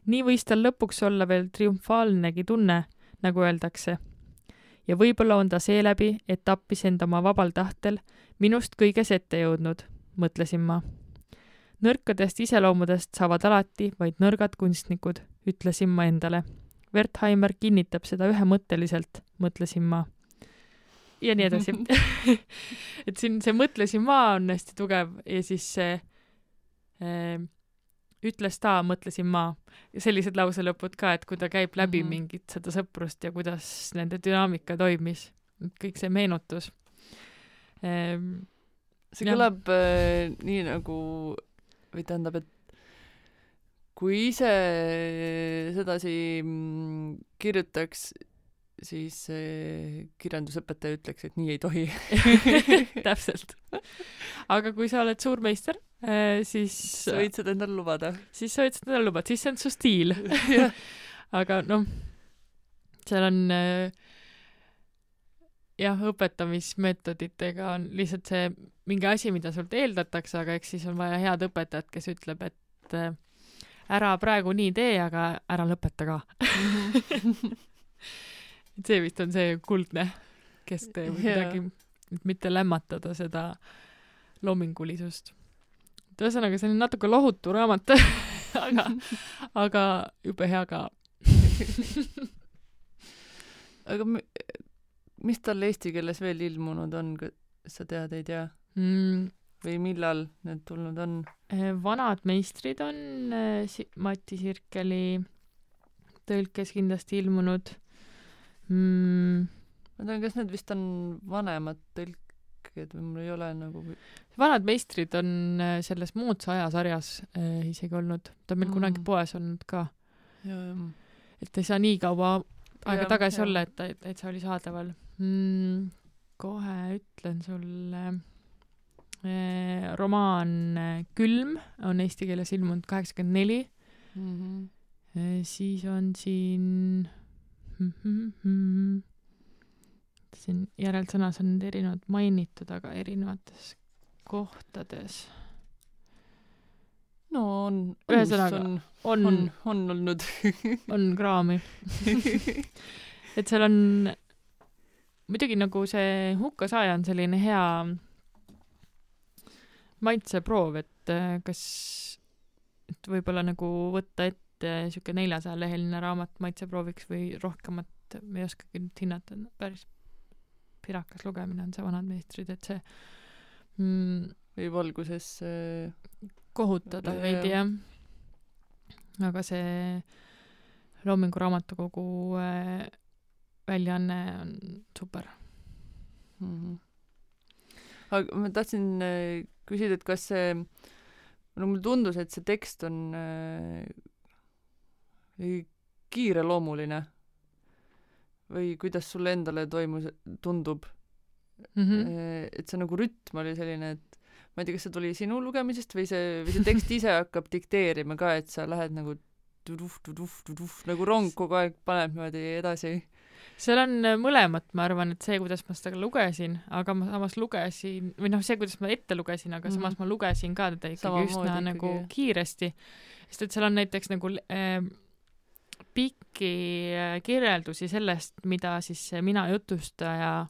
nii võis tal lõpuks olla veel triumfaalnegi tunne, nagu öeldakse. Ja võib-olla on ta seeläbi, et tappis end oma vabal tahtel minust kõiges ette jõudnud, mõtlesin ma. nõrkadest iseloomudest saavad alati vaid nõrgad kunstnikud, ütlesin ma endale Wertheimer kinnitab seda ühemõtteliselt, mõtlesin ma. ja nii edasi. et siin see mõtlesin ma on hästi tugev ja siis see äh, ütles ta, mõtlesin ma. sellised lauselõpud ka, et kui ta käib läbi mm. -hmm. mingit seda sõprust ja kuidas nende dünaamika toimis, kõik see meenutus ähm,. see Jah. kõlab äh, nii nagu, või tähendab, et kui ise sedasi mm, kirjutaks, siis äh, kirjandusõpetaja ütleks, et nii ei tohi. täpselt. aga kui sa oled suur meister, siis sa võid seda endale lubada. siis sa võid seda lubada, siis see on su stiil. aga noh, seal on äh, jah, õpetamismeetoditega on lihtsalt see mingi asi, mida sult eeldatakse, aga eks siis on vaja head õpetajat, kes ütleb, et äh, ära praegu nii tee, aga ära lõpeta ka. et see vist on see kuldne kesktee või Jaa. kuidagi, et mitte lämmatada seda loomingulisust. et ühesõnaga, see on natuke lohutu raamat, aga, aga jube hea ka. aga mi- mis tal eesti keeles veel ilmunud on, sa tead, ei tea? mm,. või millal need tulnud on? Eh, vanad meistrid on eh, Mati Sirkeli tõlkes kindlasti ilmunud mm,. ma tean, kas need vist on vanemad tõlked või mul ei ole nagu vanad meistrid on eh, selles moodsa aja sarjas eh, isegi olnud, ta on meil Mm. kunagi poes olnud ka, ja, et ei saa nii kaua aega Jah, tagasi jah. olla, et ta täitsa oli saadaval mm,. kohe ütlen sulle eh,. romaan eh, Külm on eesti keeles ilmunud kaheksakümmend neli. -hmm. Eh, siis on siin siin järelsõnas on need erinevad mainitud, aga erinevates kohtades no on, Ühesõnaga, on, on, on on,, on olnud on kraami. et seal on muidugi nagu see hukkasaaja on selline hea maitseproov, et äh, kas, et võib-olla nagu võtta ette sihuke neljasaja-leheline raamat maitseprooviks või rohkemat, ma ei oskagi nüüd hinnata, päris pirakas lugemine on see Vanad meistrid, et see mm, või valguses äh, kohutada Jaa. veidi jah. aga see Loomingu Raamatukogu äh, väljaanne on super. mm. -hmm. aga ma tahtsin äh, küsida, et kas see, no mulle tundus, et see tekst on äh, kiireloomuline või kuidas sulle endale toimus, tundub Mm mm, -hmm. et see nagu rütm oli selline, et ma ei tea, kas see tuli sinu lugemisest või see, või see tekst ise hakkab dikteerima ka, et sa lähed nagu tuduh, tuduh, tuduh, nagu rong kogu aeg paneb niimoodi edasi. seal on äh, mõlemat, ma arvan, et see, kuidas ma seda lugesin, aga ma samas lugesin või noh, see, kuidas ma ette lugesin, aga mm -hmm. samas ma lugesin ka teda ikkagi Samamoodi üsna ikkagi, nagu kiiresti, sest et seal on näiteks nagu äh, pikki äh, kirjeldusi sellest, mida siis mina jutustaja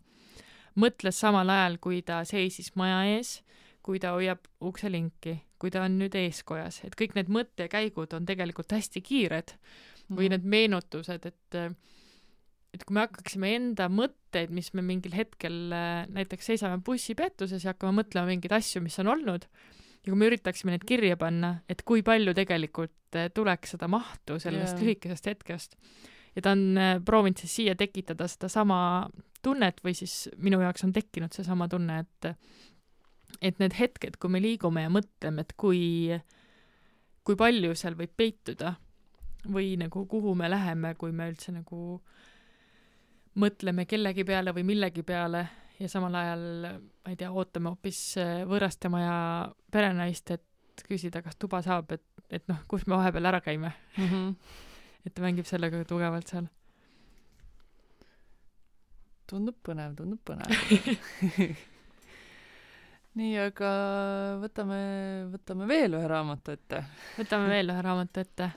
mõtles samal ajal, kui ta seisis maja ees, kui ta hoiab ukselinki, kui ta on nüüd eeskojas, et kõik need mõttekäigud on tegelikult hästi kiired või Mhm. need meenutused, et et kui me hakkaksime enda mõtteid, mis me mingil hetkel äh, näiteks seisame bussipeatuses ja hakkame mõtlema mingeid asju, mis on olnud, ja kui me üritaksime need kirja panna, et kui palju tegelikult äh, tuleks seda mahtu sellest yeah. lühikesest hetkest. ja ta on äh, proovinud siis siia tekitada sedasama tunnet või siis minu jaoks on tekkinud seesama tunne, et et need hetked, kui me liigume ja mõtleme, et kui, kui palju seal võib peituda või nagu kuhu me läheme, kui me üldse nagu mõtleme kellegi peale või millegi peale ja samal ajal, ma ei tea, ootame hoopis äh, võõrastemaja perenaist, et küsida, kas tuba saab, et, et noh, kus me vahepeal ära käime, mm. -hmm. et ta mängib sellega tugevalt seal. tundub põnev, tundub põnev. nii, aga võtame, võtame veel ühe raamatu ette. võtame veel ühe raamatu ette.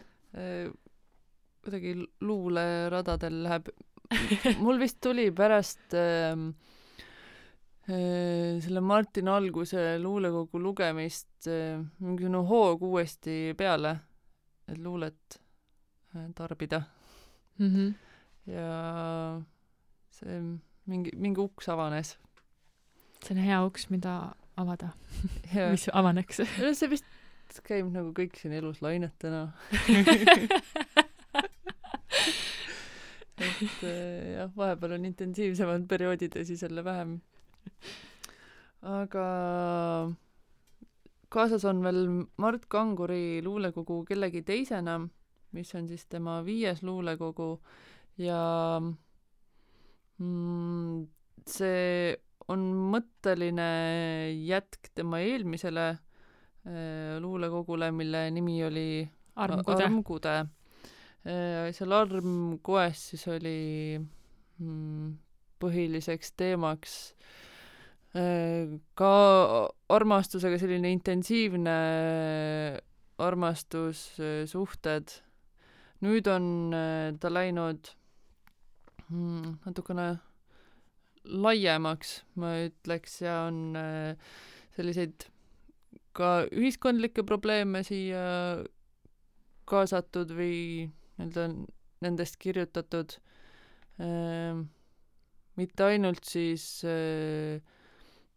kuidagi luuleradadel läheb, mul vist tuli pärast ähm, äh, selle Martin Alguse luulekogu lugemist äh, mingisugune hoog uuesti peale, et luulet äh, tarbida Mm -hmm. ja see mingi, mingi uks avanes. see on hea uks, mida avada, mis avaneks. no see vist käib nagu kõik siin elus lainetena. et äh, jah, vahepeal on intensiivsemad perioodid ja siis jälle vähem. Aga kaasas on veel Mart Kanguri luulekogu kellegi teisena, mis on siis tema viies luulekogu ja mm, see on mõtteline jätk tema eelmisele äh, luulekogule, mille nimi oli armkude. armkude. seal armkoes siis oli mm, põhiliseks teemaks äh, ka armastusega selline intensiivne armastus, suhted. nüüd on äh, ta läinud mm, natukene laiemaks, ma ütleks, ja on äh, selliseid ka ühiskondlikke probleeme siia kaasatud või nii-öelda nendest kirjutatud mitte ainult siis äh,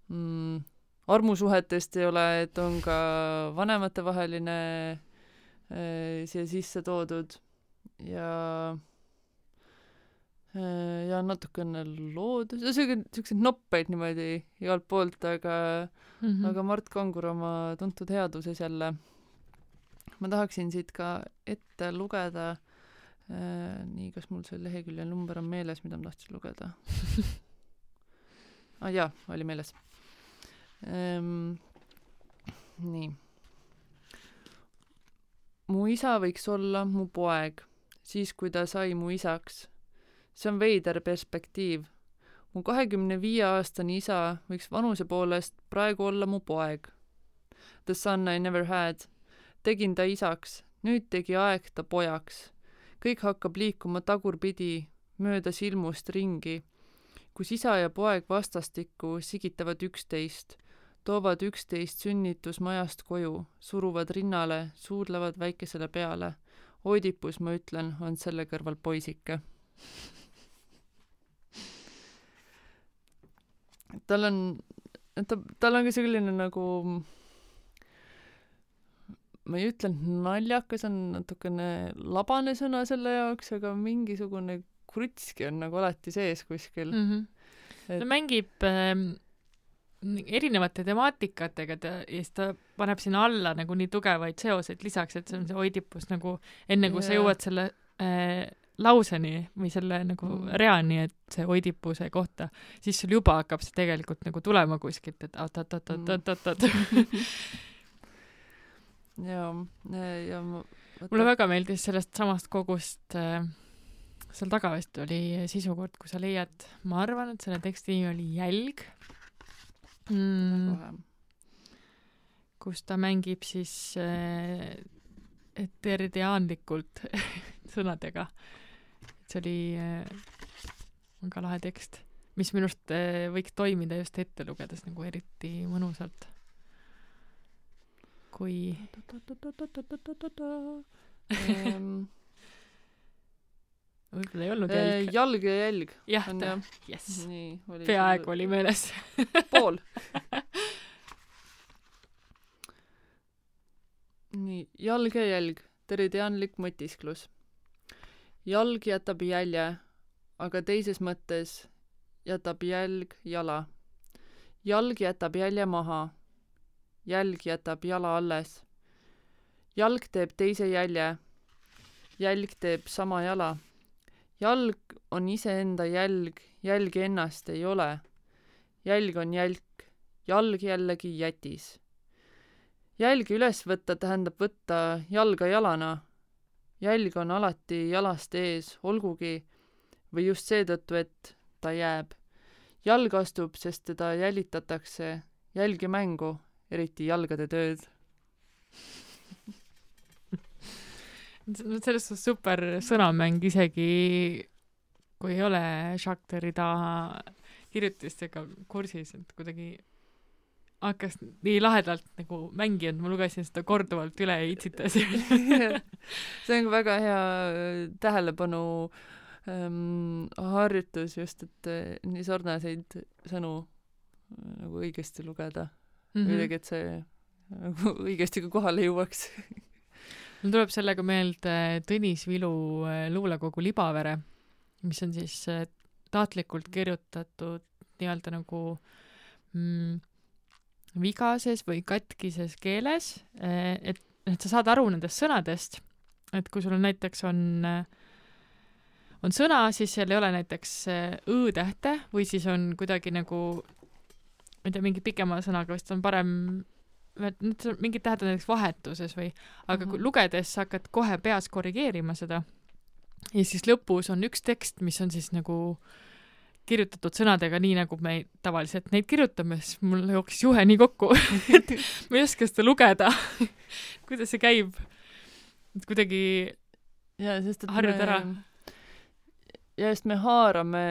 mm, armusuhetest ei ole, et on ka vanematevaheline äh, siia sisse toodud ja äh, ja natukene loodus, siukseid noppeid niimoodi igalt poolt, aga mm. -hmm. aga Mart Kangur oma tuntud headuses jälle. ma tahaksin siit ka ette lugeda äh,. nii, kas mul see lehekülje number on meeles, mida ma tahtsin lugeda ah,? jaa, oli meeles ähm,. nii. mu isa võiks olla mu poeg, siis kui ta sai mu isaks. see on veider perspektiiv mu kahekümne viie aastane isa võiks vanuse poolest praegu olla mu poeg. The son I never had. tegin ta isaks, nüüd tegi aeg ta pojaks. kõik hakkab liikuma tagurpidi, mööda silmust ringi. kus isa ja poeg vastastikku sigitavad üksteist, toovad üksteist sünnitusmajast koju, suruvad rinnale, suudlevad väikesele peale. Oidipus, ma ütlen, on selle kõrval poisike. tal on, ta, tal on ka selline nagu ma ei ütle, et naljakas on natukene labane sõna selle jaoks, aga mingisugune krutski on nagu alati sees kuskil mm. -hmm. Et- ta mängib ähm, erinevate temaatikatega ta, ja siis ta paneb sinna alla nagu nii tugevaid seoseid lisaks, et see on see Oidipus nagu enne kui sa Jaa. jõuad selle äh, lauseni või selle nagu Mm. reani, et see Oidipuse kohta, siis sul juba hakkab see tegelikult nagu tulema kuskilt, et oot-oot-oot-oot-oot-oot. ja, ja ma mulle väga meeldis sellest samast kogust äh, seal taga vist oli sisukord, kui sa leiad, ma arvan, et selle teksti nimi oli Jälg mm,, kus ta mängib siis äh, terdiaanlikult sõnadega. et see oli väga lahe tekst, mis minu arust äh, võiks toimida just ette lugedes nagu eriti mõnusalt. kui võib-olla ei olnud eh, jälg. jalg ja jälg. Jah, jess, peaaegu oli meeles. pool. Nii jalg ja jälg. Teridianlik mõtisklus. Jalg jätab jälje aga teises mõttes jätab jälg jala. Jalg jätab jälje maha. Jälg jätab jala alles. Jalg teeb teise jälje. Jälg teeb sama jala jalg on iseenda jälg jälgi ennast ei ole. Jälg on jälk jalg jällegi jätis. Jälgi üles võtta tähendab võtta jalga jalana. Jälg on alati jalast ees olgugi või just seetõttu et ta jääb. Jalg astub sest teda jälitatakse. Jälgi mängu eriti jalgade tööd selles suhtes super sõnamäng isegi kui ei ole Jacques Derrida kirjutistega kursis, et kuidagi hakkas nii lahedalt nagu mänginud, ma lugesin seda korduvalt üle ja itsitasin. see on väga hea äh, tähelepanu ähm, harjutus just, et äh, nii sarnaseid sõnu äh, nagu õigesti lugeda mm -hmm. kuidagi, et see nagu õigesti ka kohale jõuaks. mul tuleb sellega meelde Tõnis Vilu äh, luulekogu Libavere, mis on siis äh, tahtlikult kirjutatud nii-öelda nagu mm, vigases või katkises keeles, et, et sa saad aru nendest sõnadest, et kui sul on näiteks on äh, on sõna, siis seal ei ole näiteks äh, õ-tähte või siis on kuidagi nagu ma ei tea, mingi pikema sõnaga vist on parem mingid tähed on näiteks vahetuses või aga mm -hmm. Lugedes sa hakkad kohe peas korrigeerima seda ja siis lõpus on üks tekst, mis on siis nagu kirjutatud sõnadega nii, nagu me tavaliselt neid kirjutame, siis mul jooksis juhe nii kokku, et ma ei oska seda lugeda. kuidas see käib? et kuidagi ja sest et Harjud ära. ja just me haarame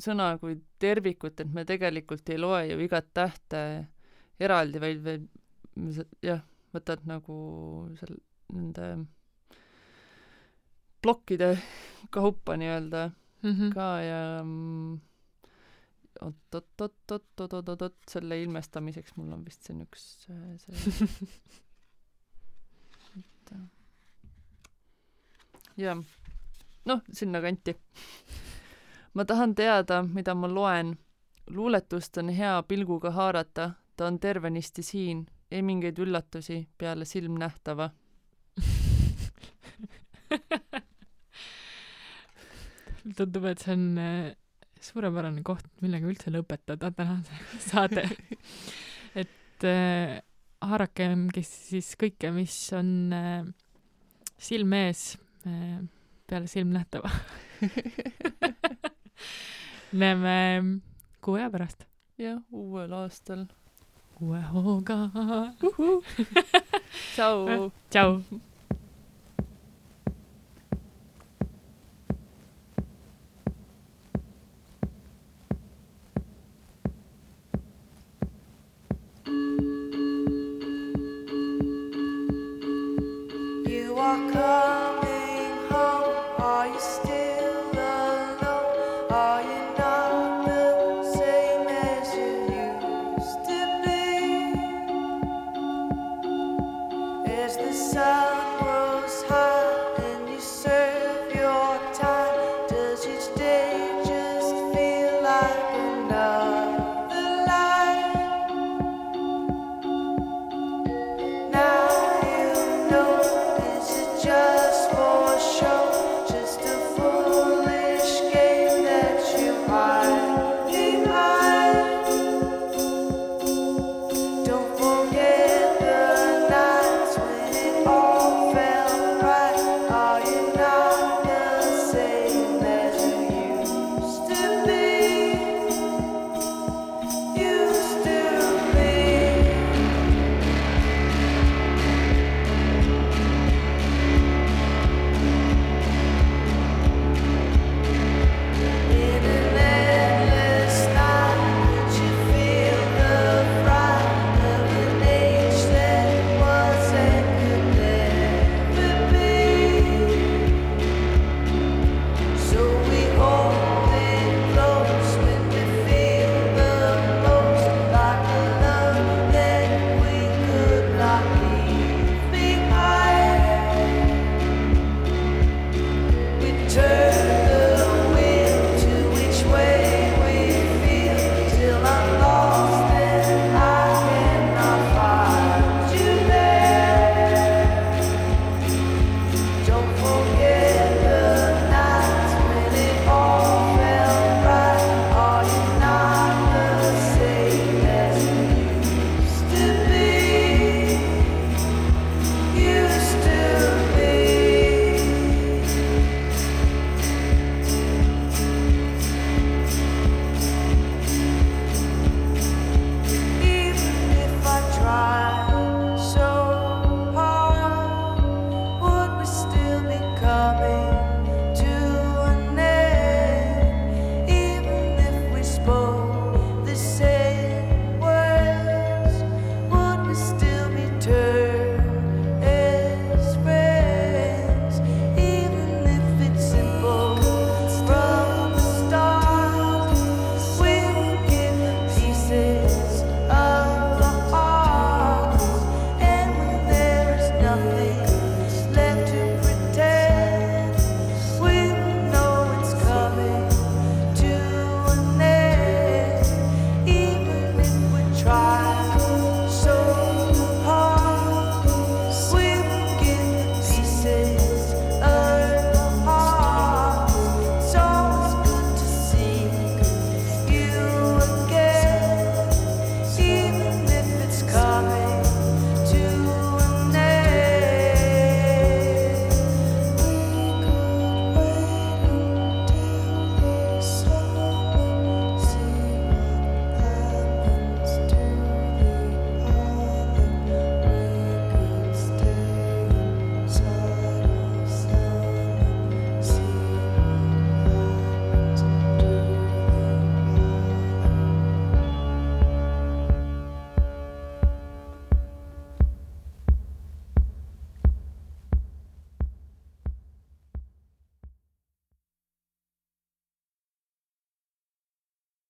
sõna kui tervikut, et me tegelikult ei loe ju igat tähte eraldi, vaid, vaid jah, võtad nagu seal nende plokkide kaupa nii-öelda mm -hmm. ka ja mm, oot-oot-oot-oot-oot-oot-oot, selle ilmestamiseks mul on vist siin üks äh, see jah, noh, sinnakanti. ma tahan teada, mida ma loen. luuletust on hea pilguga haarata, ta on tervenisti siin, ei mingeid üllatusi peale silmnähtava. tundub, et see on äh, suurepärane koht, millega üldse lõpetada tänase saade. et äh, haarakem siis kõike, mis on äh, silme ees äh, peale silmnähtava. näeme kuu aja pärast. jah, uuel aastal. Uue hooga. tšau. tšau. There's the sun